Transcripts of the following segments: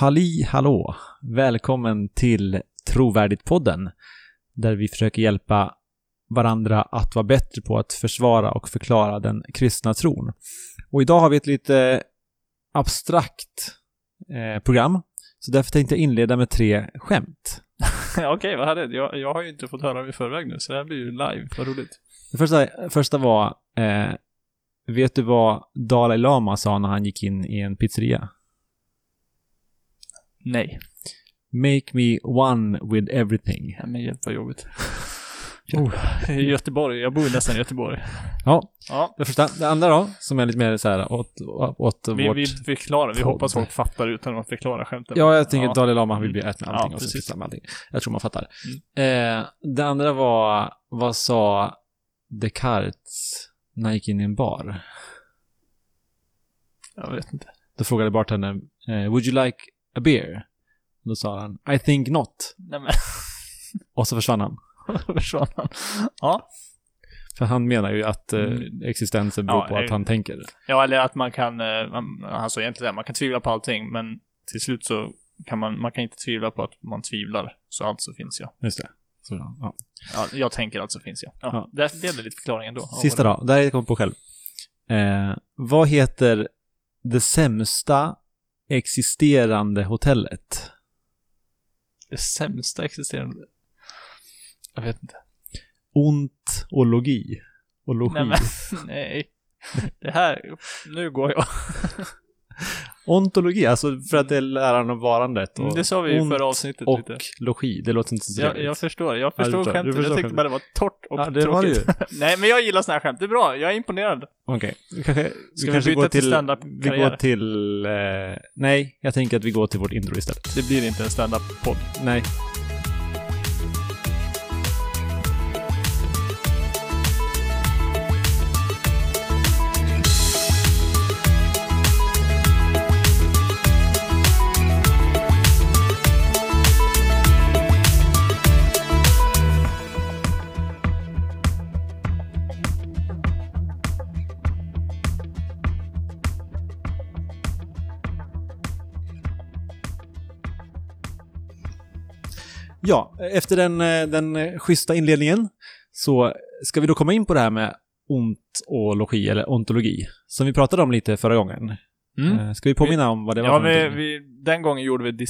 Halli hallå! Välkommen till Trovärdigt-podden, där vi försöker hjälpa varandra att vara bättre på att försvara och förklara den kristna tron. Och idag har vi ett lite abstrakt eh, program, så därför tänkte jag inleda med tre skämt. Okej, vad härligt. Jag, jag har ju inte fått höra i förväg nu, så det här blir ju live. Vad roligt. Det första, första var, eh, vet du vad Dalai Lama sa när han gick in i en pizzeria? Nej. Make me one with everything. Ja, men hjälp vad jobbigt. Oh, Göteborg. Jag bor nästan i Göteborg. Ja, Ja. det första. Det andra då, som är lite mer så här åt, åt Vi, vårt... vi förklarar. Vi hoppas folk fattar utan att förklara skämten. Ja, jag tänker Ja. Dalai Lama vill bli ett med Ja, allting och så med allting. Jag tror man fattar. Eh, det andra var, vad sa Descartes när han gick in i en bar? Jag vet inte. Då frågade bartendern, eh, would you like a beer? Då sa han, I think not. Nej men, Och så försvann han. försvann han. Ja. För han menar ju att eh, Mm. existensen beror Ja, på att eh, han tänker. Ja, eller att man kan, eh, man, alltså egentligen det, man kan tvivla på allting, men till slut så kan man, man kan inte tvivla på att man tvivlar. Så alltså finns jag. Just det. Så, ja. Ja, jag tänker alltså finns jag. Ja, Ja. Det det lite förklaring ändå. Ja, Sista då, det här jag kom på själv. Eh, vad heter det sämsta existerande hotellet? Det sämsta existerande. Jag vet inte. Ontologi. Och logi. Nej men, nej. Det här, nu går jag. Ontologi, alltså för att det är läran om varandet. Och Mm, Det sa vi ont förra avsnittet och lite. logi, det låter inte så Jag, trevligt. jag förstår, jag Ja, du förstår förstår- skämtet. förstår Jag tyckte bara det var torrt och Ja, det var det tråkigt. Nej, men jag gillar såna här skämt. Det är bra, jag är imponerad. Okej, kanske, Ska vi vi kanske byta till till... stand-up-karriär? vi går till... Eh, nej, jag tänker att vi går till vårt intro istället. Det blir inte en stand-up-podd. Nej. Ja, efter den, eh, den eh, schyssta inledningen så ska vi då komma in på det här med ontologi, eller ontologi, som vi pratade om lite förra gången. Eh, Ska vi påminna om vad det var Ja, för vi, vi, den gången gjorde vi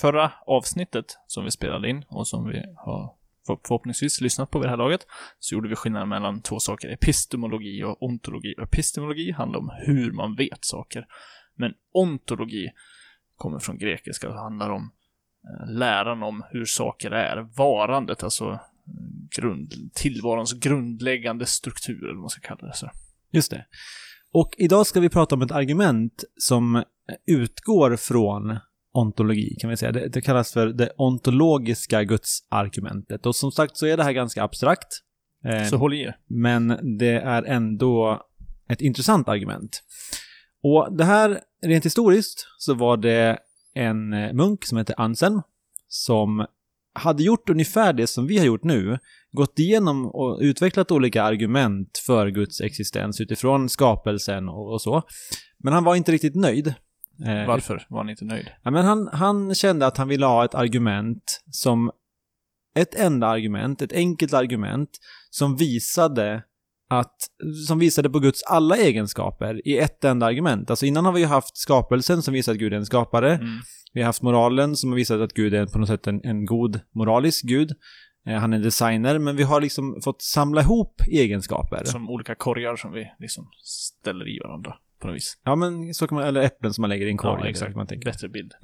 förra avsnittet som vi spelade in och som vi har för- förhoppningsvis lyssnat på vid det här laget, så gjorde vi skillnad mellan två saker, epistemologi och ontologi. Epistemologi handlar om hur man vet saker, men ontologi kommer från grekiska och handlar om läran om hur saker är, varandet, alltså eh, grund, tillvarons grundläggande struktur, eller vad man ska kalla det. Så. Just det. Och idag ska vi prata om ett argument som utgår från ontologi, kan vi säga. Det, det kallas för det ontologiska gudsargumentet. Och som sagt så är det här ganska abstrakt. Eh, så håll i er. men det är ändå ett intressant argument. Och det här, rent historiskt, så var det en eh, munk som hette Anselm som hade gjort ungefär det som vi har gjort nu, gått igenom och utvecklat olika argument för Guds existens utifrån skapelsen och, och så. Men han var inte riktigt nöjd. Eh, Varför var ni inte nöjd? Ja, men han, han kände att han ville ha ett argument som ett enda argument, ett enkelt argument som visade att, som visade på Guds alla egenskaper i ett enda argument. Alltså innan har vi ju haft skapelsen som visar att Gud är en skapare. Mm. Vi har haft moralen som har visat att Gud är på något sätt en, en god moralisk Gud. Eh, han är designer, men vi har liksom fått samla ihop egenskaper. Som olika korgar som vi liksom ställer i varandra på något vis. Ja, men så kan man, eller äpplen som man lägger i en korg. Ja, exakt. Man tänker. Bättre bild.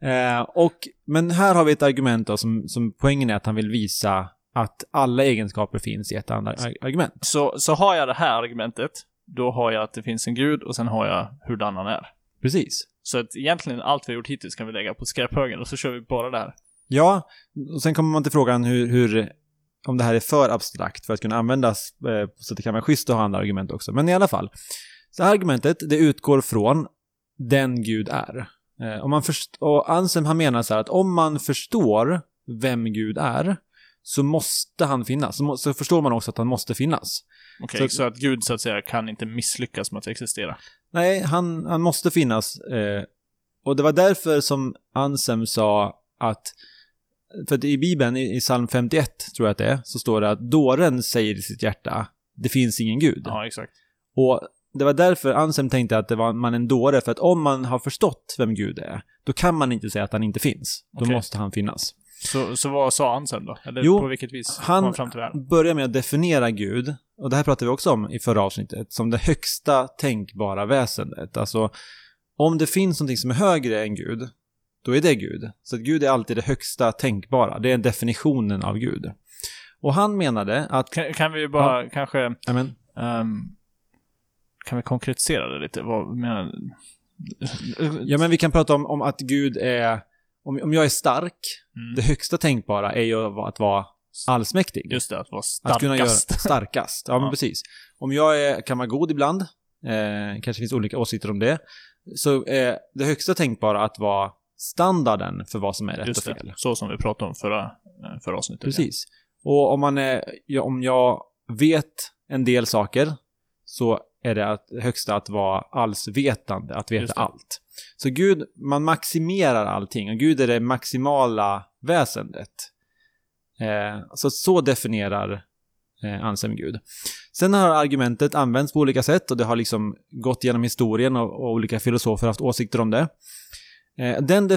Eh, och, men här har vi ett argument då som, som poängen är att han vill visa att alla egenskaper finns i ett ar- argument. Så, så har jag det här argumentet, då har jag att det finns en gud och sen har jag hurdan han är. Precis. Så att egentligen allt vi har gjort hittills kan vi lägga på skräphögen och så kör vi bara det här. Ja, och sen kommer man till frågan hur, hur om det här är för abstrakt för att kunna användas eh, så att det kan vara schysst att ha andra argument också. Men i alla fall. Så här argumentet, det utgår från den Gud är. Eh, om man först- och Anselm han menar så här att om man förstår vem Gud är så måste han finnas. Så, förstår man också att han måste finnas. Okej, Så- så, att gud så att säga kan inte misslyckas med att existera. Nej, han, han måste finnas. Eh, Och det var därför som Ansem sa att, för att i Bibeln, i, psalm 51 tror jag att det är, så står det att dåren säger i sitt hjärta, det finns ingen gud. Ja, exakt. Och det var därför Ansem tänkte att det var man en dåre, för att om man har förstått vem Gud är, då kan man inte säga att han inte finns. Då Okej. måste han finnas. Så, så vad sa han sen då? Eller Jo, på vilket vis han- han fram till det här? Börja med att definiera Gud, och det här pratade vi också om i förra avsnittet, som det högsta tänkbara väsendet. Alltså, om det finns någonting som är högre än Gud, då är det Gud. Så att Gud är alltid det högsta tänkbara. Det är definitionen av Gud. Och han menade att... Kan, kan vi bara kanske... Amen. ehm, kan vi konkretisera det lite? Vad menar Ja, men vi kan prata om, om att Gud är... Om, om jag är stark, Mm. det högsta tänkbara är ju att vara allsmäktig. Just det, att vara Att kunna göra starkast. starkast. Ja, men Ja. precis. Om jag är, kan vara god ibland, eh, kanske finns olika åsikter om det, så är det högsta tänkbara att vara standarden för vad som är rätt Just och det. fel. Så som vi pratade om förra, eh, förra avsnittet. Precis. Och om man är, ja, om jag vet en del saker, så är det att, högsta att vara allsvetande, att veta allt. Så Gud, man maximerar allting, och Gud är det maximala väsendet. Eh, så, så definierar eh, Ansem Gud. Sen har argumentet använts på olika sätt och det har liksom gått genom historien och, och olika filosofer haft åsikter om det. Eh, den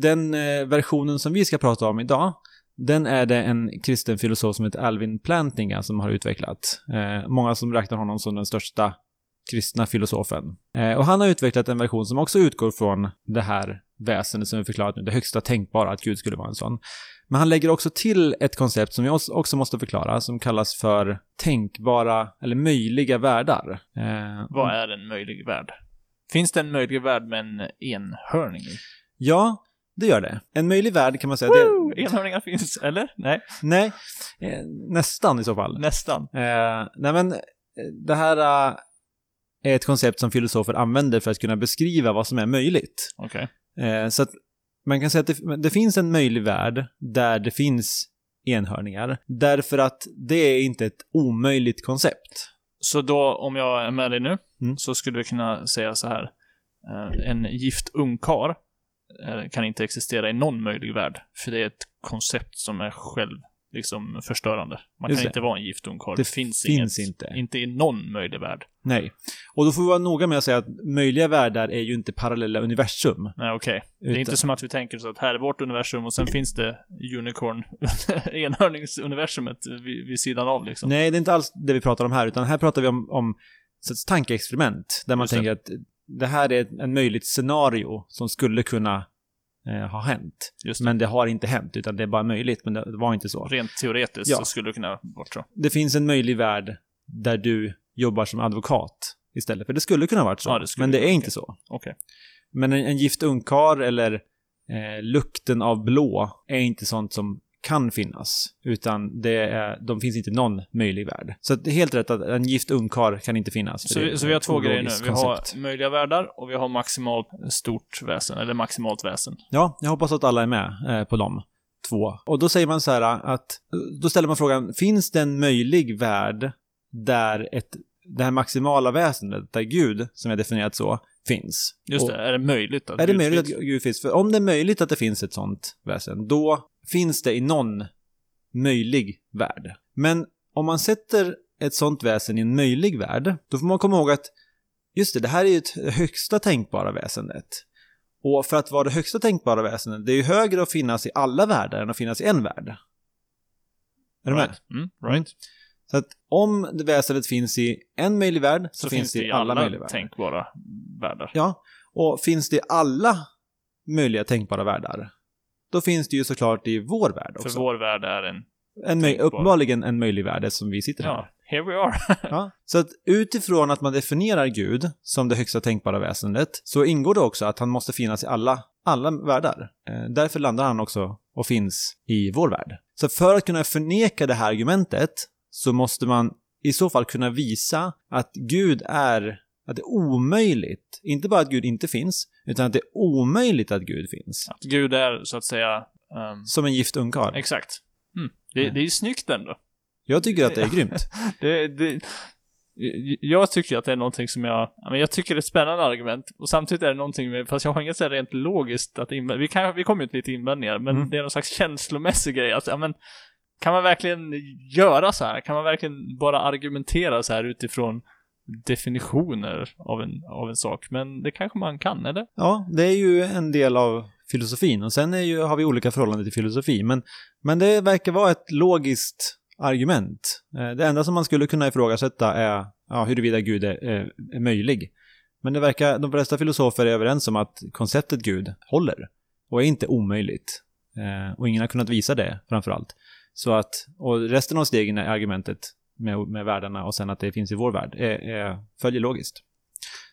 den eh, versionen som vi ska prata om idag, den är det en kristen filosof som heter Alvin Plantinga som har utvecklat. Eh, många som räknar honom som den största kristna filosofen. Eh, och han har utvecklat en version som också utgår från det här väsendet som vi förklarat nu, det högsta tänkbara, att Gud skulle vara en sån. Men han lägger också till ett koncept som vi också måste förklara, som kallas för tänkbara, eller möjliga världar. Eh, Vad är en möjlig värld? Finns det en möjlig värld med en enhörning i? Ja, det gör det. En möjlig värld kan man säga, det, Woo! Enhörningar finns, eller? Nej, nej, eh, nästan i så fall. nästan. Eh, nej men, det här är ett koncept som filosofer använder för att kunna beskriva vad som är möjligt. Okej. Eh, så att man kan säga att det, det finns en möjlig värld där det finns enhörningar, därför att det är inte ett omöjligt koncept. Så då, om jag är med dig nu, Mm. så skulle vi kunna säga så här. Eh, en gift ungkar eh, kan inte existera i någon möjlig värld. För det är ett koncept som är själv liksom förstörande. Man Just kan det. inte vara en gift ungkarl. Det Det, finns, finns inget, inte. Inte i någon möjlig värld. Nej. Och då får vi vara noga med att säga att möjliga världar är ju inte parallella universum. Nej, okej. Det är Utan- inte som att vi tänker så att här är vårt universum och sen finns det unicorn, enhörningsuniversumet vid, vid sidan av liksom. Nej, det är inte alls det vi pratar om här, utan här pratar vi om, om så ett tankeexperiment, där man Just det. tänker att det här är en möjligt scenario som skulle kunna eh, ha hänt. Det. Men det har inte hänt, utan det är bara möjligt, men det, var inte så. Rent teoretiskt Ja. så skulle det kunna vara så. Det finns en möjlig värld där du jobbar som advokat istället, för det skulle kunna varit så, Ja, det men det är inte så. Okej. Men en, en gift ungkar eller eh, lukten av blå är inte sånt som kan finnas, utan det är, de finns inte någon möjlig värld. Så det är helt rätt att en gift ungkar kan inte finnas. Så, det vi, så vi har två grejer nu. Vi koncept. har möjliga världar och vi har maximalt stort väsen, eller maximalt väsen. Ja, jag hoppas att alla är med eh, på de två. Och då säger man så här att, då ställer man frågan, finns det en möjlig värld där ett, det här maximala väsendet, där Gud, som är definierat så, finns? Just Och det, är det möjligt att Är det Gud möjligt finns? att Gud finns? För om det är möjligt att det finns ett sånt väsen, då finns det i någon möjlig värld. Men om man sätter ett sånt väsen i en möjlig värld, då får man komma ihåg att just det, det här är ju ett högsta tänkbara väsendet. Och för att vara det högsta tänkbara väsendet, det är ju högre att finnas i alla världar än att finnas i en värld. Är du med? Mm, right. Så att om det väsendet finns i en möjlig värld så, Så, finns det i alla, möjliga världar. tänkbara världar. Ja, och finns det i alla möjliga tänkbara världar, då finns det ju såklart i vår värld För också. vår värld är en... en möj- uppenbarligen en möjlig värld som vi sitter här. Ja, here we are. Ja. Så att utifrån att man definierar Gud som det högsta tänkbara väsendet så ingår det också att han måste finnas i alla, alla världar. Eh, därför landar han också och finns i vår värld. Så för att kunna förneka det här argumentet så måste man i så fall kunna visa att Gud är att det är omöjligt, inte bara att Gud inte finns, utan att det är omöjligt att Gud finns. Att Gud är, så att säga... ehm, Som en gift ungkarl. exakt. Mm. Det, det är ju snyggt ändå. Jag tycker att det är grymt. Det, det, jag tycker att det är någonting som jag, men jag tycker det är ett spännande argument. Och samtidigt är det någonting med, fast jag har inget så rent logiskt att invända. Vi, kan, vi kommer ju till lite invändningar, men Mm. det är någon slags känslomässig grej. Alltså, ja, men, kan man verkligen göra så här? Kan man verkligen bara argumentera så här utifrån definitioner av en, av en sak? Men det kanske man kan, eller? Ja, det är ju en del av filosofin och sen är ju, har vi olika förhållanden till filosofi. Men, men det verkar vara ett logiskt argument. Eh, det enda som man skulle kunna ifrågasätta är ja, huruvida Gud är, är, är möjlig. Men det verkar, de flesta filosofer är överens om att konceptet Gud håller och är inte omöjligt. Eh, och ingen har kunnat visa det, framför allt. Så att, och resten av stegen är argumentet med, med världarna och sen att det finns i vår värld, är, är, följer logiskt.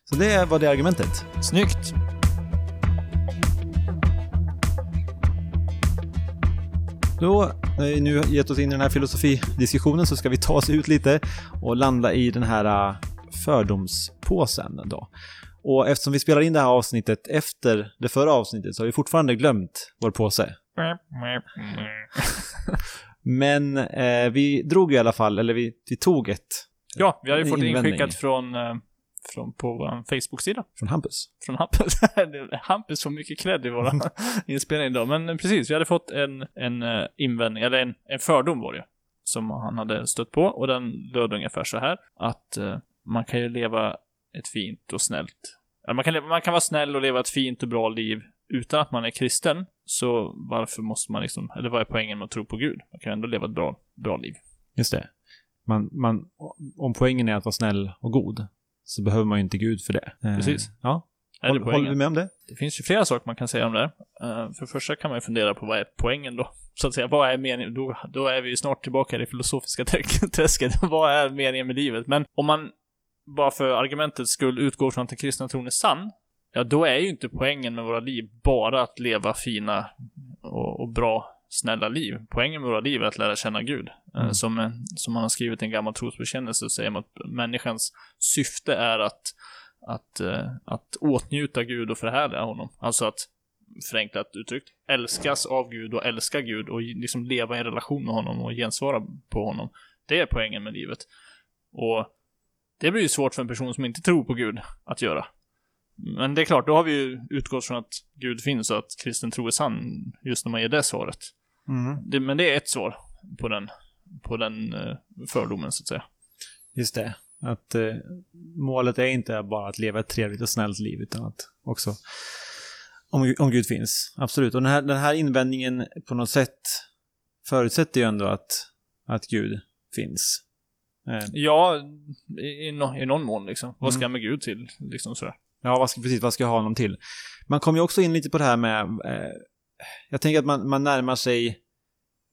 Så det var det argumentet. Snyggt! Då, när vi nu gett oss in i den här filosofidiskussionen så ska vi ta oss ut lite och landa i den här äh, fördomspåsen då. Och eftersom vi spelar in det här avsnittet efter det förra avsnittet så har vi fortfarande glömt vår påse. Men eh, vi drog i alla fall, eller vi, vi tog ett Ja, vi har ju fått Invändning. inskickat från, eh, från på vår Facebook-sida. från Hampus. Från Hampus. Hampus får mycket cred i våra inspelningar idag. Men eh, precis, vi hade fått en, en eh, invändning, eller en, en fördom var det Som han hade stött på. Och den löd ungefär så här. Att eh, man kan ju leva ett fint och snällt. Eller man, kan man kan vara snäll och leva ett fint och bra liv utan att man är kristen. Så varför måste man liksom, eller vad är poängen med att tro på Gud? Man kan ändå leva ett bra, bra liv. Just det. Man, man, om poängen är att vara snäll och god så behöver man ju inte Gud för det. Eh, Precis. Ja, det håller, vi poängen? med om det? Det finns ju flera saker man kan säga om det. här. Eh, för det första kan man ju fundera på vad är poängen då? Så att säga, vad är meningen? Då, då är vi ju snart tillbaka i det filosofiska trä- träsket. vad är meningen med livet? Men om man bara för argumentets skull utgår från att den kristna tron är sann, ja då är ju inte poängen med våra liv bara att leva fina och, och bra, snälla liv. Poängen med våra liv är att lära känna Gud. Eh, Mm. Som, som man har skrivit i en gammal trosbekännelse så säger man att människans syfte är att att, eh, att åtnjuta Gud och förhärliga honom. Alltså att, förenklat uttryckt, älskas av Gud och älska Gud och liksom leva i en relation med honom och gensvara på honom. Det är poängen med livet. Och det blir ju svårt för en person som inte tror på Gud att göra. Men det är klart, då har vi ju utgått från att Gud finns och att kristen tro är sann just när man ger det svaret. Mm. Det, men det är ett svar på den, på den eh, fördomen så att säga. Just det. Att eh, målet är inte bara att leva ett trevligt och snällt liv, utan att också om, om Gud finns. Absolut. Och den här, den här invändningen på något sätt förutsätter ju ändå att, att Gud finns. Eh, Ja, i, i, nå- i någon mån liksom. Vad ska Mm. jag med Gud till? Liksom sådär ja, vad ska, precis. Vad ska jag ha honom till? Man kommer ju också in lite på det här med... Eh, jag tänker att man, man närmar sig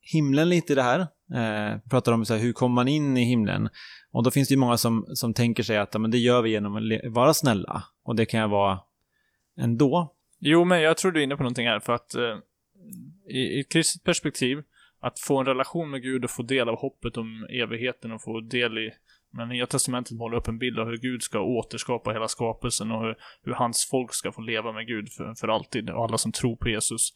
himlen lite i det här. Eh, pratar om så här, hur kommer man in i himlen? Och då finns det ju många som, som tänker sig att men det gör vi genom att vara snälla. Och det kan jag vara ändå. Jo, men jag tror du är inne på någonting här för att eh, i, i ett kristet perspektiv, att få en relation med Gud och få del av hoppet om evigheten och få del i men Nya Testamentet målar upp en bild av hur Gud ska återskapa hela skapelsen och hur, hur hans folk ska få leva med Gud för, för alltid. Och alla som tror på Jesus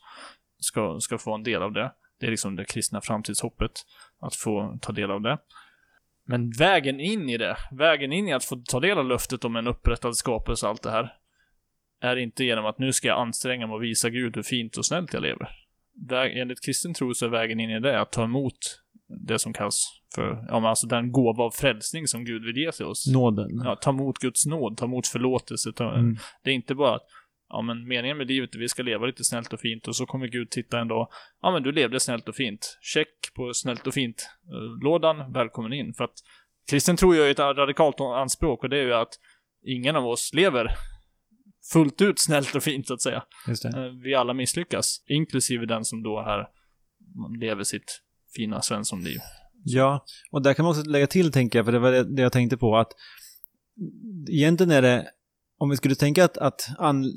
ska, ska få en del av det. Det är liksom det kristna framtidshoppet, att få ta del av det. Men vägen in i det, vägen in i att få ta del av löftet om en upprättad skapelse allt det här, är inte genom att nu ska jag anstränga mig och visa Gud hur fint och snällt jag lever. Väg, enligt kristen tro så är vägen in i det att ta emot det som kallas för, ja men alltså den gåva av frälsning som Gud vill ge till oss. Nåden. Ja, ta emot Guds nåd, ta emot förlåtelse. Ta, Mm. Det är inte bara att, ja men meningen med livet är att vi ska leva lite snällt och fint och så kommer Gud titta en dag, ja men du levde snällt och fint. Check på snällt och fint-lådan, välkommen in. För att kristen tro gör ju ett radikalt anspråk och det är ju att ingen av oss lever fullt ut snällt och fint så att säga. Eh, Vi alla misslyckas, inklusive den som då här lever sitt fina svenssonliv. Ja, och där kan man också lägga till, tänker jag, för det var det jag tänkte på, att egentligen är det, om vi skulle tänka att, att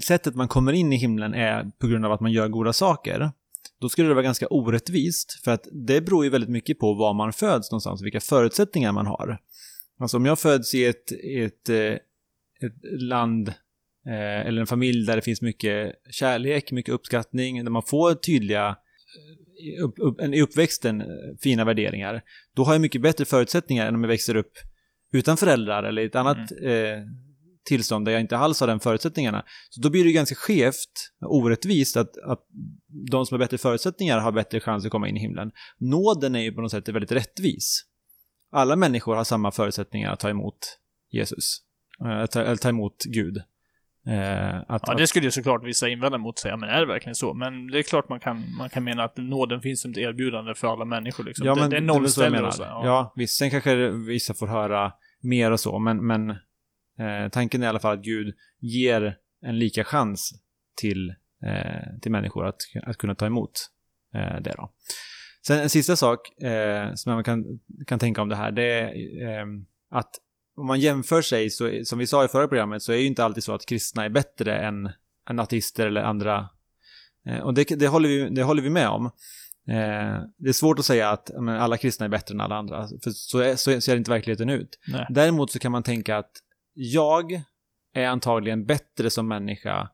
sättet man kommer in i himlen är på grund av att man gör goda saker, då skulle det vara ganska orättvist, för att det beror ju väldigt mycket på var man föds någonstans, vilka förutsättningar man har. Alltså om jag föds i ett, ett, eh, ett land eh, eller en familj där det finns mycket kärlek, mycket uppskattning, där man får tydliga upp, upp, i uppväxten eh, fina värderingar, då har jag mycket bättre förutsättningar än om jag växer upp utan föräldrar eller i ett annat eh, tillstånd där jag inte alls har den förutsättningarna. Så då blir det ganska skevt, orättvist, att, att de som har bättre förutsättningar har bättre chans att komma in i himlen. Nåden är ju på något sätt väldigt rättvis. Alla människor har samma förutsättningar att ta emot Jesus. Eh, ta, eller ta emot Gud. Eh, att, Ja, det skulle ju såklart vissa invända mot säga, men är det verkligen så? Men det är klart man kan, man kan mena att nåden finns som ett erbjudande för alla människor liksom. Ja, det, men det är och så. Ja. visst. Sen kanske vissa får höra mer och så, men, men eh, tanken är i alla fall att Gud ger en lika chans till, eh, till människor att, att kunna ta emot eh, det då. Sen en sista sak eh, som man kan, kan tänka om det här, det är eh, att om man jämför sig, så, som vi sa i förra programmet, så är ju inte alltid så att kristna är bättre än, än ateister eller andra. Eh, och det, det, håller vi, det håller vi med om. Eh, det är svårt att säga att men, alla kristna är bättre än alla andra, för så, är, så ser inte verkligheten ut. Nej. Däremot så kan man tänka att jag är antagligen bättre som människa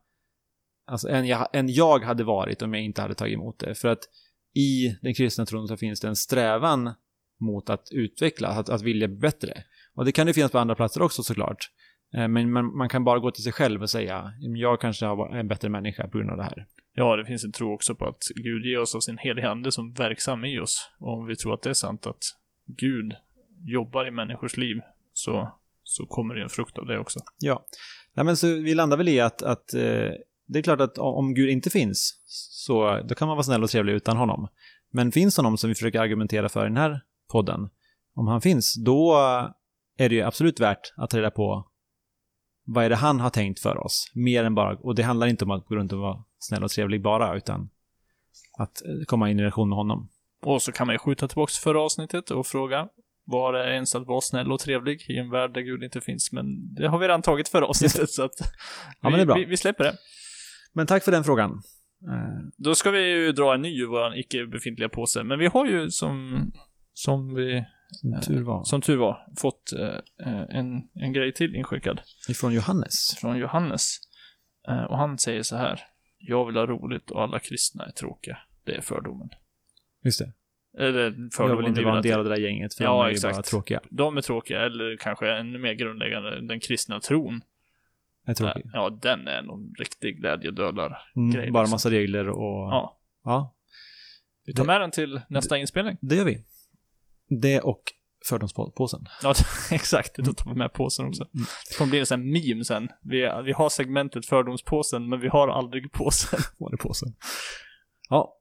alltså, än, jag, än jag hade varit om jag inte hade tagit emot det. För att i den kristna tron så finns det en strävan mot att utveckla, att, att vilja bli bättre. Och det kan det finnas på andra platser också såklart. Eh, Men man, man kan bara gå till sig själv och säga, jag kanske har en bättre människa på grund av det här. Ja, det finns en tro också på att Gud ger oss av sin heliga ande som verksam i oss. Och om vi tror att det är sant att Gud jobbar i människors liv, så, så kommer det en frukt av det också. Ja, Nej, men så vi landar väl i att, att eh, det är klart att om Gud inte finns, så då kan man vara snäll och trevlig utan honom. Men finns honom som vi försöker argumentera för i den här podden, om han finns, då är det ju absolut värt att ta reda på vad är det han har tänkt för oss, mer än bara, och det handlar inte om att gå runt och vara snäll och trevlig bara, utan att eh, komma in i relation med honom. Och så kan man ju skjuta tillbaka förra avsnittet och fråga var det ens att vara snäll och trevlig i en värld där Gud inte finns? Men det har vi redan tagit förra avsnittet, så att men det är bra. Vi, vi släpper det. Men tack för den frågan. Eh, Då ska vi ju dra en ny ur vår icke befintliga påse, men vi har ju som, som vi, som tur var. som tur var, fått eh, eh, en, en grej till inskickad Ifrån Johannes. från Johannes. Eh, och han säger så här. Jag vill ha roligt och alla kristna är tråkiga. Det är fördomen. Just det. Eller Jag fördomen vill inte vara en del av det där gänget, för Ja, de är exakt. bara tråkiga. de är tråkiga, eller kanske ännu mer grundläggande, den kristna tron. Är tråkiga. Ja, den är någon riktig glädjedödare. Mm, bara liksom. massa regler och... Ja. ja. Vi tar Det- med den till nästa inspelning. Det gör vi. Det och fördomspåsen. Ja, exakt. Då tar vi med påsen också. Mm. Det kommer bli en sån här meme sen. Vi, vi har segmentet fördomspåsen, men vi har aldrig påsen. Var det påsen? Ja,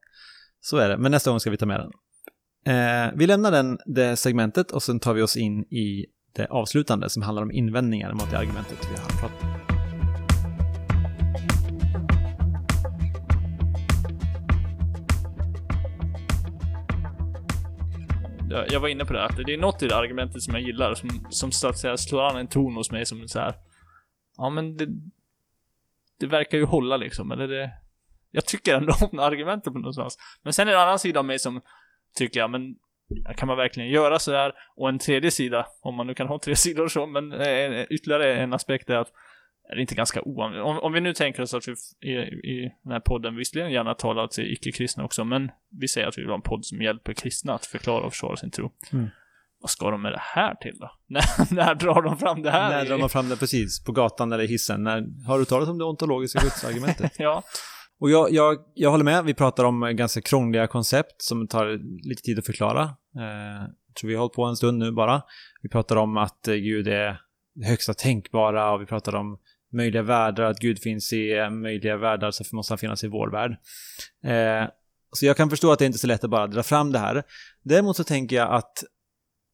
så är det. Men nästa gång ska vi ta med den. Eh, vi lämnar den, det segmentet och sen tar vi oss in i det avslutande som handlar om invändningar mot det argumentet vi har pratat om. Jag jag var inne på det, att det är något i det argumentet som jag gillar, som, som så att säga slår an en ton hos mig som så här. Ja, men det, det verkar ju hålla liksom, eller det... Jag tycker ändå om argumentet på någonstans. Men sen är det en annan sida av mig som tycker, ja men kan man verkligen göra så här? Och en tredje sida, om man nu kan ha tre sidor så, men eh, eh ytterligare en aspekt är att är det inte ganska oanvänt? Om, om vi nu tänker oss att vi i, i den här podden visserligen gärna talar till icke-kristna också, men vi säger att vi vill ha en podd som hjälper kristna att förklara och försvara sin tro. Mm. Vad ska de med det här till då? när, när drar de fram det här? När drar man fram det precis? På gatan eller i hissen? När, har du talat om det ontologiska gudsargumentet? Ja, Och jag, jag, jag håller med, vi pratar om ganska krångliga koncept som tar lite tid att förklara. Eh, tror vi har hållit på en stund nu bara. Vi pratar om att eh, Gud är det högsta tänkbara och vi pratar om möjliga världar, att Gud finns i eh, möjliga världar så måste han finnas i vår värld. Eh, så jag kan förstå att det inte är så lätt att bara dra fram det här. Däremot så tänker jag att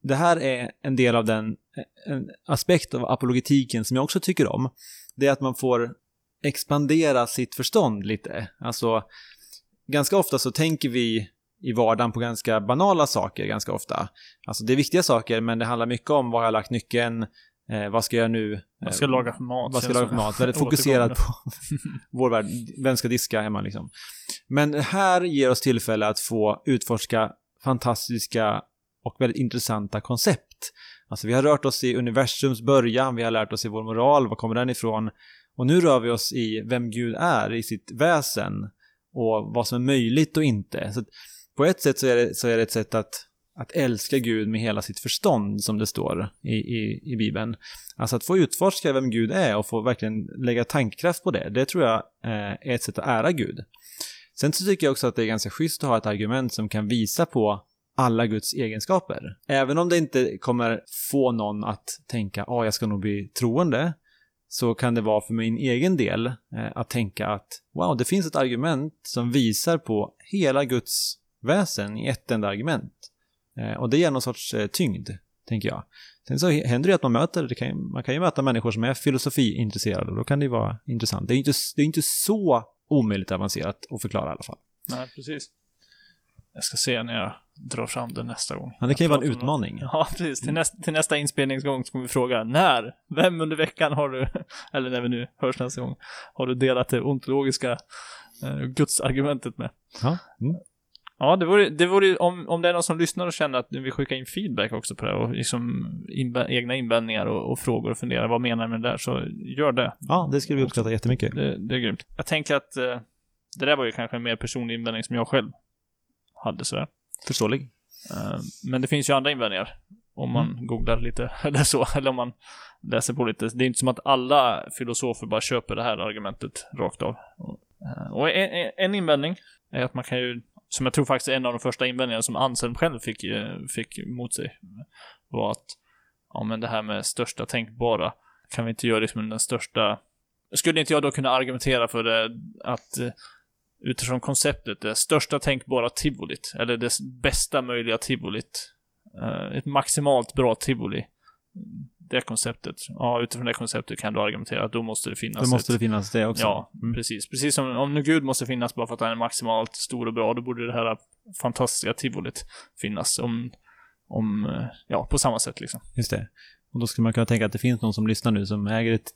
det här är en del av den eh, en aspekt av apologetiken som jag också tycker om. Det är att man får expandera sitt förstånd lite. Alltså, ganska ofta så tänker vi i vardagen på ganska banala saker ganska ofta. Alltså det är viktiga saker, men det handlar mycket om var jag har lagt nyckeln, eh, vad ska jag nu? vad ska jag laga för mat? Vad ska jag laga för mat? Väldigt fokuserat på vår värld. Vem ska diska hemma liksom? Men här ger oss tillfälle att få utforska fantastiska och väldigt intressanta koncept. Alltså vi har rört oss i universums början, vi har lärt oss i vår moral, var kommer den ifrån? Och nu rör vi oss i vem Gud är, i sitt väsen och vad som är möjligt och inte. Så på ett sätt så är det, så är det ett sätt att, att älska Gud med hela sitt förstånd, som det står i, i, i Bibeln. Alltså att få utforska vem Gud är och få verkligen lägga tankekraft på det, det tror jag eh, är ett sätt att ära Gud. Sen så tycker jag också att det är ganska schysst att ha ett argument som kan visa på alla Guds egenskaper. Även om det inte kommer få någon att tänka, att ah, jag ska nog bli troende, så kan det vara för min egen del eh, att tänka att wow, det finns ett argument som visar på hela Guds väsen i ett enda argument. Eh, och det ger någon sorts eh, tyngd, tänker jag. Sen så händer det att man möter, det kan, man kan ju möta människor som är filosofiintresserade och då kan det ju vara intressant. Det är ju inte, det är inte så omöjligt avancerat att förklara i alla fall. Nej, precis. Jag ska se när jag drar fram det nästa gång. Ja, det kan ju vara en utmaning. Ja, precis. Till, nästa, till nästa inspelningsgång så kommer vi fråga när, vem under veckan har du, eller när vi nu hörs nästa gång, har du delat det ontologiska eh, gudsargumentet med? Ja. Mm. Ja, det vore, det vore om, om det är någon som lyssnar och känner att du vill skicka in feedback också på det och liksom inbä, egna invändningar och, och, frågor och fundera, vad menar du med det där? Så gör det. Ja, det skulle vi uppskatta jättemycket. Det, det är grymt. Jag tänker att eh, det där var ju kanske en mer personlig invändning som jag själv hade sådär. Förståelig. Uh, men det finns ju andra invändningar. Om man mm. googlar lite eller så, eller om man läser på lite. Det är inte som att alla filosofer bara köper det här argumentet rakt av. Och en, en, invändning är att man kan ju, som jag tror faktiskt är en av de första invändningarna som Anselm själv fick, eh, fick mot sig, var att ja men det här med största tänkbara, kan vi inte göra det som den största skulle inte jag då kunna argumentera för det att eh, utifrån konceptet, det största tänkbara tivolit, eller det bästa möjliga tivolit. Eh, ett maximalt bra tivoli. Det konceptet. Ja, utifrån det konceptet kan du argumentera att då måste det finnas Då måste ett, det finnas det också. Ja, mm. precis. Precis som om nu Gud måste finnas bara för att han är maximalt stor och bra, då borde det här fantastiska tivolit finnas. Om, om, ja, på samma sätt liksom. Just det. Och då skulle man kunna tänka att det finns någon som lyssnar nu som äger ett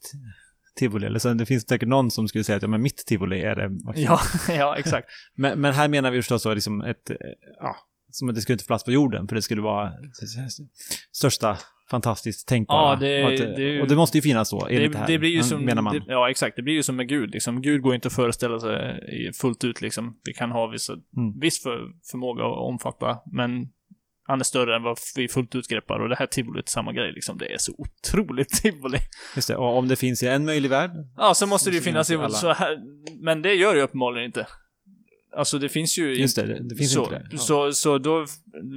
tivoli. Eller så det finns säkert någon som skulle säga att ja, men mitt tivoli är det. Ja, ja exakt. men, men här menar vi förstås så liksom ett, ja, som att det skulle inte få plats på jorden, för det skulle vara största fantastiskt tänkbara. Ja, det, och, att, det, och det måste ju finnas så, det, det, här, det blir ju som, menar man. Det, ja, exakt. Det blir ju som med Gud, liksom. Gud går inte att föreställa sig fullt ut, liksom. Vi kan ha vissa, mm. viss för, förmåga att omfatta, men han är större än vad vi fullt ut greppar och det här tivolit samma grej liksom. Det är så otroligt tivoli. Just det, och om det finns i en möjlig värld? Ja, så måste det ju finnas i så här, men det gör det ju uppenbarligen inte. Alltså det finns ju... Just det, det finns så, inte det. Ja. Så, så då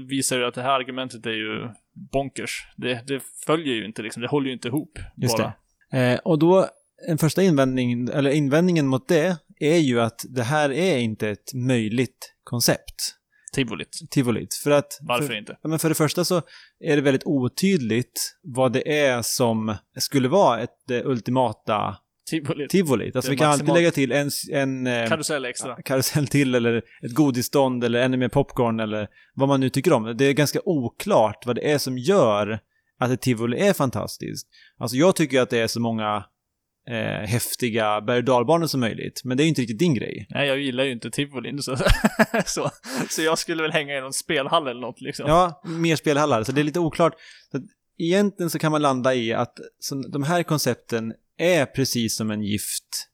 visar det att det här argumentet är ju bonkers. Det, det följer ju inte liksom, det håller ju inte ihop. Just bara. det. Eh, och då, en första invändning, eller invändningen mot det, är ju att det här är inte ett möjligt koncept. Tivolit. Tivolit. För att... Varför för, inte? Ja, men för det första så är det väldigt otydligt vad det är som skulle vara ett det ultimata Tivolit. Tivolit. Alltså vi kan alltid lägga till en... en eh, karusell extra. Karusell till eller ett godisstånd eller ännu mer popcorn eller vad man nu tycker om. Det är ganska oklart vad det är som gör att ett tivoli är fantastiskt. Alltså jag tycker att det är så många eh, häftiga berg och som möjligt. Men det är ju inte riktigt din grej. Nej, jag gillar ju inte tivolin så, så, så jag skulle väl hänga i någon spelhall eller något liksom. Ja, mer spelhallar. Så det är lite oklart. Så egentligen så kan man landa i att så de här koncepten är precis som en gift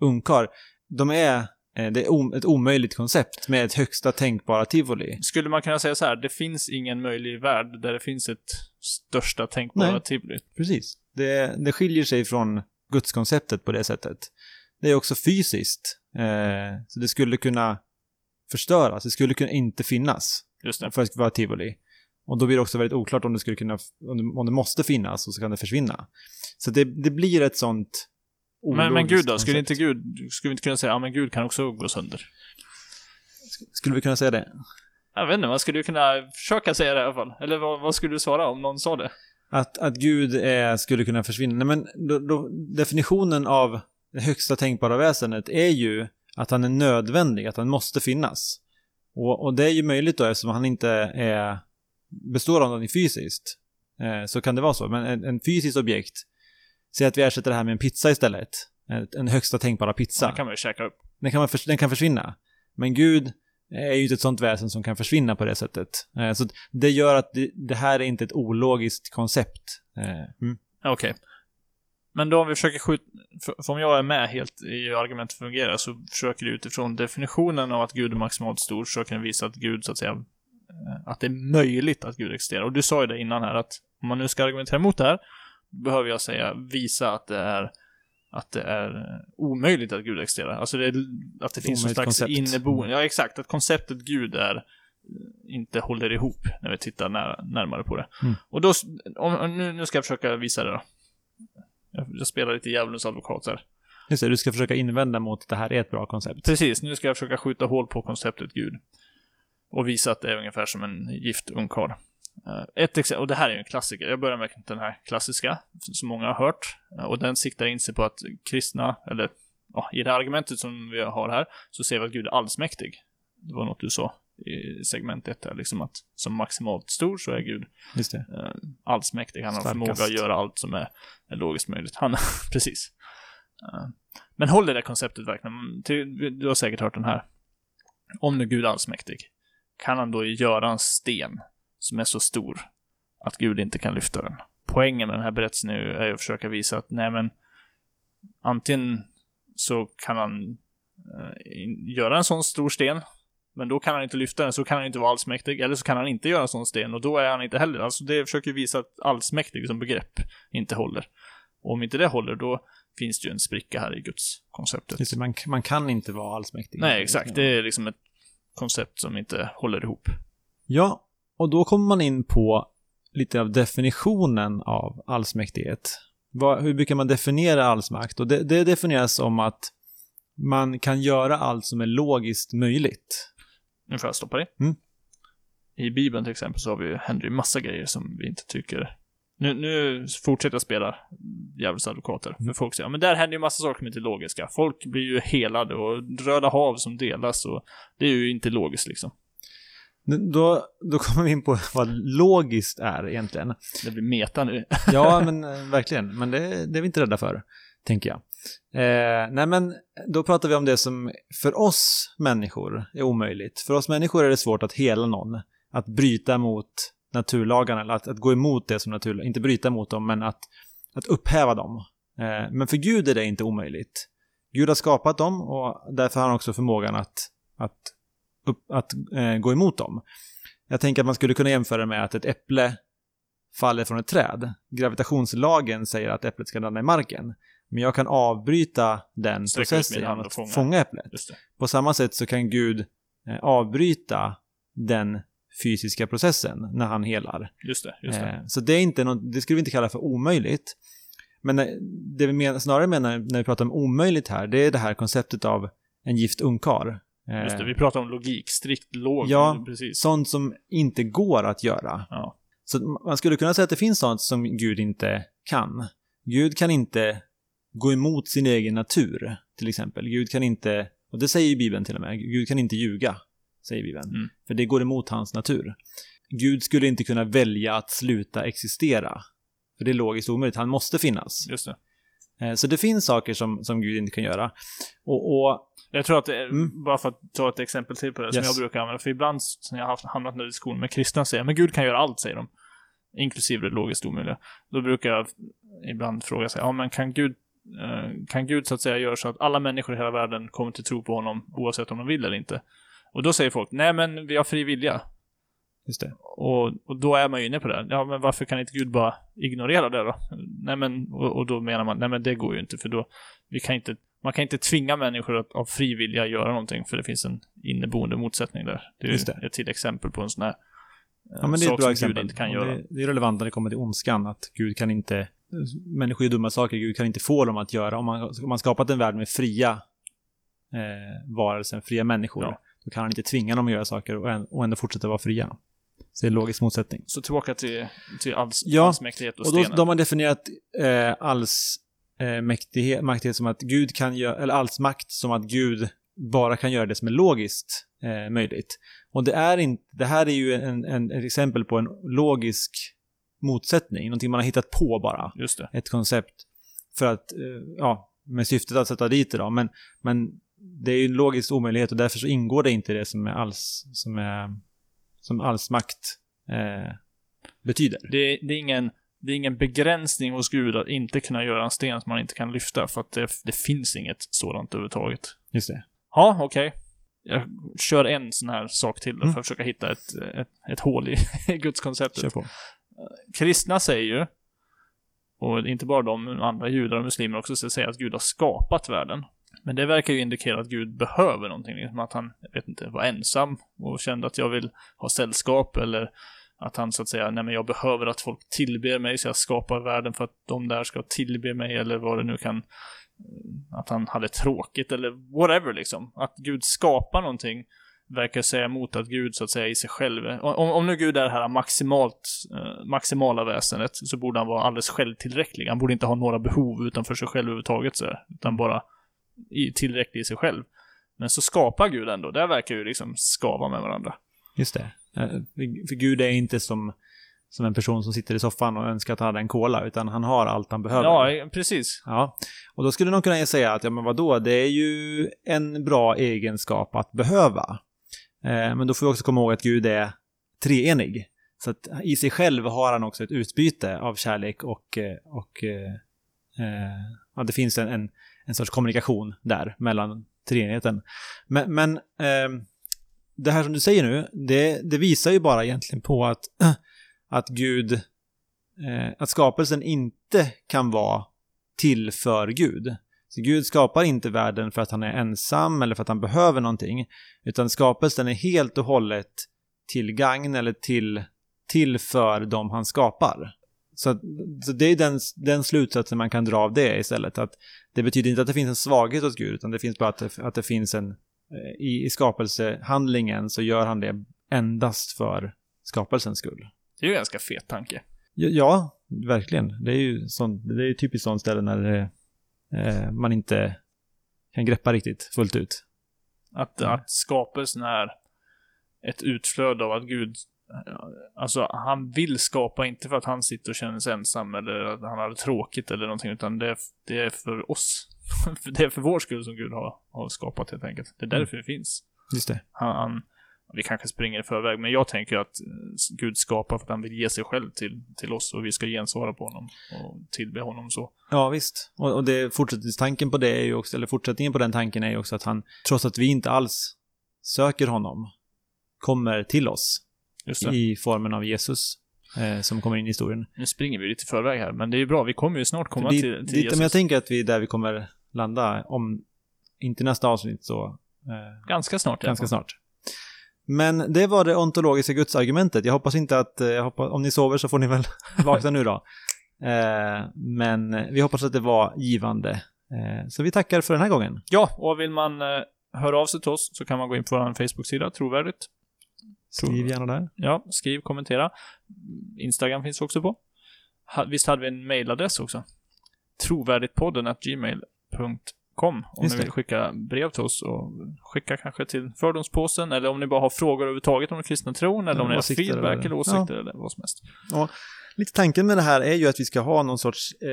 ungkar. De är eh, det är ett omöjligt koncept med ett högsta tänkbara tivoli. Skulle man kunna säga så här, det finns ingen möjlig värld där det finns ett största tänkbara Nej, tivoli? Precis. Det, det skiljer sig från gudskonceptet på det sättet. Det är också fysiskt. Eh, så det skulle kunna förstöras, det skulle kunna inte finnas. Just det. För att vara tivoli. Och då blir det också väldigt oklart om det skulle kunna, om det måste finnas och så kan det försvinna. Så det, det blir ett sånt men, men Gud då? Skulle inte Gud, skulle vi inte kunna säga, ja men Gud kan också gå sönder? Skulle vi kunna säga det? Jag vet inte, man skulle ju kunna försöka säga det i alla fall. Eller vad, vad skulle du svara om någon sa det? Att, att Gud är, skulle kunna försvinna. Nej, men då, då, definitionen av det högsta tänkbara väsendet är ju att han är nödvändig, att han måste finnas. Och, och det är ju möjligt då eftersom han inte är, består av någonting fysiskt. Eh, så kan det vara så. Men en, en fysisk objekt, säg att vi ersätter det här med en pizza istället. En, en högsta tänkbara pizza. Ja, den kan man ju käka upp. Den kan, man för, den kan försvinna. Men Gud är ju inte ett sånt väsen som kan försvinna på det sättet. Eh, så det gör att det, det här är inte ett ologiskt koncept. Eh, mm. Okej. Okay. Men då om vi försöker skjuta, för, om jag är med helt i hur argumentet fungerar så försöker du utifrån definitionen av att Gud är maximalt stor, försöker den visa att Gud så att säga att det är möjligt att Gud existerar. Och du sa ju det innan här att om man nu ska argumentera emot det här, behöver jag säga, visa att det är att det är omöjligt att Gud existerar. Alltså det, att det finns någon slags koncept. inneboende, ja exakt, att konceptet Gud är eh, inte håller ihop när vi tittar när, närmare på det. Mm. Och då, om- nu, nu ska jag försöka visa det då. Jag, jag spelar lite djävulens advokat här. Just det, du ska försöka invända mot att det här är ett bra koncept. Precis, nu ska jag försöka skjuta hål på konceptet Gud. Och visa att det är ungefär som en gift ungkarl. Eh, Ett exempel, och det här är ju en klassiker. Jag börjar med den här klassiska, som många har hört. Eh, Och den siktar in sig på att kristna, eller ja, i det argumentet som vi har här, så ser vi att Gud är allsmäktig. Det var något du sa i segment 1 här, liksom att som maximalt stor så är Gud Just det. eh, allsmäktig. Han har Starkast. förmåga att göra allt som är, är logiskt möjligt. Han, precis. Men håller det konceptet verkligen? Du har säkert hört den här. Om nu Gud är allsmäktig, kan han då göra en sten som är så stor att Gud inte kan lyfta den? Poängen med den här berättelsen är att försöka visa att, nej men, antingen så kan han eh, göra en sån stor sten, men då kan han inte lyfta den, så kan han inte vara allsmäktig. Eller så kan han inte göra en sån sten, och då är han inte heller. Alltså det försöker visa att allsmäktig som begrepp inte håller. Och om inte det håller, då finns det ju en spricka här i Guds konceptet. Just det man, man kan inte vara allsmäktig. Nej, exakt. Det är liksom ett koncept som inte håller ihop. Ja, och då kommer man in på lite av definitionen av allsmäktighet. Vad, hur brukar man definiera allsmakt? Och det, det definieras som att man kan göra allt som är logiskt möjligt. Nu får jag stoppa dig. Mm. I Bibeln till exempel så har vi, händer ju massa grejer som vi inte tycker... Nu, nu fortsätter jag spela djävulens advokater. För folk säger, ja men där händer ju massa saker som inte är logiska. Folk blir ju helade och röda hav som delas och det är ju inte logiskt liksom. Då, då kommer vi in på vad logiskt är egentligen. Det blir meta nu. Ja, men eh, verkligen. Men det, det är vi inte rädda för, tänker jag. Eh, nej, men då pratar vi om det som för oss människor är omöjligt. För oss människor är det svårt att hela någon. Att bryta mot naturlagarna, eller att, att gå emot det som naturlag. Inte bryta mot dem, men att, att upphäva dem. Eh, men för Gud är det inte omöjligt. Gud har skapat dem och därför har han också förmågan att, att, upp, att eh, gå emot dem. Jag tänker att man skulle kunna jämföra med att ett äpple faller från ett träd. Gravitationslagen säger att äpplet ska landa i marken. Men jag kan avbryta den Sträcka processen genom att fånga. fånga. äpplet. Det. På samma sätt så kan Gud eh, avbryta den fysiska processen när han helar. Just det. Just det. Eh, så det är inte något, det skulle vi inte kalla för omöjligt. Men det vi men, snarare menar när vi pratar om omöjligt här, det är det här konceptet av en gift ungkar. Eh, Just det. Vi pratar om logik. Strikt låg. Ja. Precis. Sånt som inte går att göra. Ja. Så man skulle kunna säga att det finns sånt som Gud inte kan. Gud kan inte gå emot sin egen natur, till exempel. Gud kan inte, och det säger ju Bibeln till och med, Gud kan inte ljuga, säger Bibeln. Mm. För det går emot hans natur. Gud skulle inte kunna välja att sluta existera. För det är logiskt omöjligt, han måste finnas. Just det. Eh, Så det finns saker som, som Gud inte kan göra. Och, och Jag tror att det är, Mm. bara för att ta ett exempel till på det, som Yes. jag brukar använda, för ibland när jag har hamnat i en diskussion med kristna säger men Gud kan göra allt, säger de. Inklusive det logiskt omöjliga. Då brukar jag ibland fråga sig, ja men kan Gud, eh, kan Gud så att säga göra så att alla människor i hela världen kommer till tro på honom oavsett om de vill eller inte? Och då säger folk, nej men vi har fri vilja. just det. Och, och då är man ju inne på det. Ja, men varför kan inte Gud bara ignorera det då? Nej, men, och, och då menar man, nej men det går ju inte, för då, vi kan inte, man kan inte tvinga människor att av fri vilja göra någonting, för det finns en inneboende motsättning där. Det är ju Just det. ett till exempel på en sån här Ja, men det är ett bra som exempel. Gud inte kan göra. Det, är relevant när det kommer till ondskan, att Gud kan inte... Människor gör dumma saker, Gud kan inte få dem att göra. Om man, om man skapat en värld med fria eh, varelser, fria människor, Ja. Då kan han inte tvinga dem att göra saker och, än- och ändå fortsätta vara fria. Så det är en logisk motsättning. Så tillbaka till, till alls, Ja, allsmäktighet och, Och då, stenen. då har definierat eh, alls eh, mäktighet, som att Gud kan göra, eller alls makt som att Gud bara kan göra det som är logiskt eh, möjligt. Och det är inte, det här är ju en, en, ett exempel på en logisk motsättning, någonting man har hittat på bara, Just det. ett koncept för att, eh, ja, med syftet att sätta dit det då, men, men det är ju en logisk omöjlighet och därför så ingår det inte i det som är alls, som är, som alls makt eh, betyder. Det, är- det, är ingen, det är ingen begränsning hos Gud att inte kunna göra en sten som man inte kan lyfta, för att det, det finns inget sådant överhuvudtaget. Just det. Ja, okej. jag kör en sån här sak till då, Mm. för att försöka hitta ett, ett, ett hål i gudskonceptet. Kör på. Kristna säger ju, och inte bara de, andra judar och muslimer också, så säger att Gud har skapat världen. Men det verkar ju indikera att Gud behöver någonting, liksom att han, jag vet inte, var ensam och kände att jag vill ha sällskap eller att han så att säga, nej men jag behöver att folk tillber mig så jag skapar världen för att de där ska tillbe mig eller vad det nu kan, eh, att han hade tråkigt eller whatever liksom. Att Gud skapar någonting verkar säga emot att Gud så att säga i sig själv, om, om nu Gud är det här maximalt, eh, maximala väsendet så borde han vara alldeles självtillräcklig. Han borde inte ha några behov utanför sig själv överhuvudtaget så där, utan bara i, tillräcklig i sig själv. Men så skapar Gud ändå, där verkar ju liksom skava med varandra. Just det. För, Gud är inte som, som en person som sitter i soffan och önskar att han hade en cola, utan han har allt han behöver. Ja, precis. Ja, och då skulle någon kunna säga att, ja men vadå, det är ju en bra egenskap att behöva. Eh, men då får vi också komma ihåg att Gud är treenig. Så att i sig själv har han också ett utbyte av kärlek och, eh, och eh, eh, ja, det finns en, en, en sorts kommunikation där mellan treenigheten. Men, men eh, det här som du säger nu, det, det visar ju bara egentligen på att, att Gud, eh, att skapelsen inte kan vara till för Gud. Så Gud skapar inte världen för att han är ensam eller för att han behöver någonting, utan skapelsen är helt och hållet till gagn eller till, till för dem han skapar. Så, så det är den, den slutsatsen man kan dra av det istället. Att det betyder inte att det finns en svaghet hos Gud, utan det finns bara att det, att det finns en... eh, I, I skapelsehandlingen så gör han det endast för skapelsens skull. Det är ju en ganska fet tanke. Ja, ja verkligen. Det är ju sån, det är ju typiskt sånt ställe när det, eh, man inte kan greppa riktigt fullt ut. Att, att skapelsen är ett utflöde av att Gud, alltså han vill skapa inte för att han sitter och känner sig ensam eller att han har tråkigt eller någonting, utan det är, det är för oss. det är för vår skull som Gud har, har skapat helt enkelt. Det är därför det finns. Just det. Han, han, vi kanske springer i förväg, men jag tänker att eh, Gud skapar för att han vill ge sig själv till, till oss och vi ska gensvara på honom och tillbe honom så. Ja, visst. Och, och det, fortsättningstanken på det är ju också, eller fortsättningen på den tanken är ju också att han, trots att vi inte alls söker honom, kommer till oss. I formen av Jesus eh, som kommer in i historien. Nu springer vi lite i förväg här, men det är ju bra. Vi kommer ju snart komma dit- till, till dit- Jesus. Men jag tänker att vi är där vi kommer landa, om inte nästa avsnitt så eh, Ganska snart ganska snart. Men det var det ontologiska gudsargumentet. Jag hoppas inte att, eh, hoppas, om ni sover så får ni väl vakna nu då. Eh, men vi hoppas att det var givande. Eh, så vi tackar för den här gången. Ja, och vill man eh, höra av sig till oss så kan man gå in på vår Facebook-sida, trovärdigt. Skriv gärna där. Ja, skriv, kommentera. Instagram finns också på. Visst hade vi en mailadress också? Trovärdigtpodden gmail.com om Just ni det. vill skicka brev till oss och skicka kanske till fördomspåsen eller om ni bara har frågor överhuvudtaget om den kristna tron eller om Ja, ni har feedback eller- åsikter eller vad som helst. Lite tanken med det här är ju att vi ska ha någon sorts eh,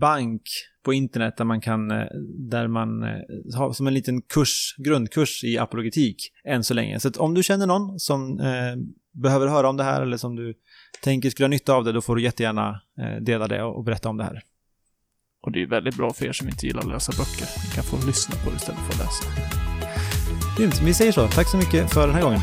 bank på internet där man kan, eh, där man eh, har som en liten kurs, grundkurs i apologetik än så länge. Så att om du känner någon som eh, behöver höra om det här eller som du tänker skulle ha nytta av det, då får du jättegärna eh, dela det och, och berätta om det här. Och det är väldigt bra för er som inte gillar att läsa böcker. Ni kan få lyssna på det istället för att läsa. Grymt, vi säger så. Tack så mycket för den här gången.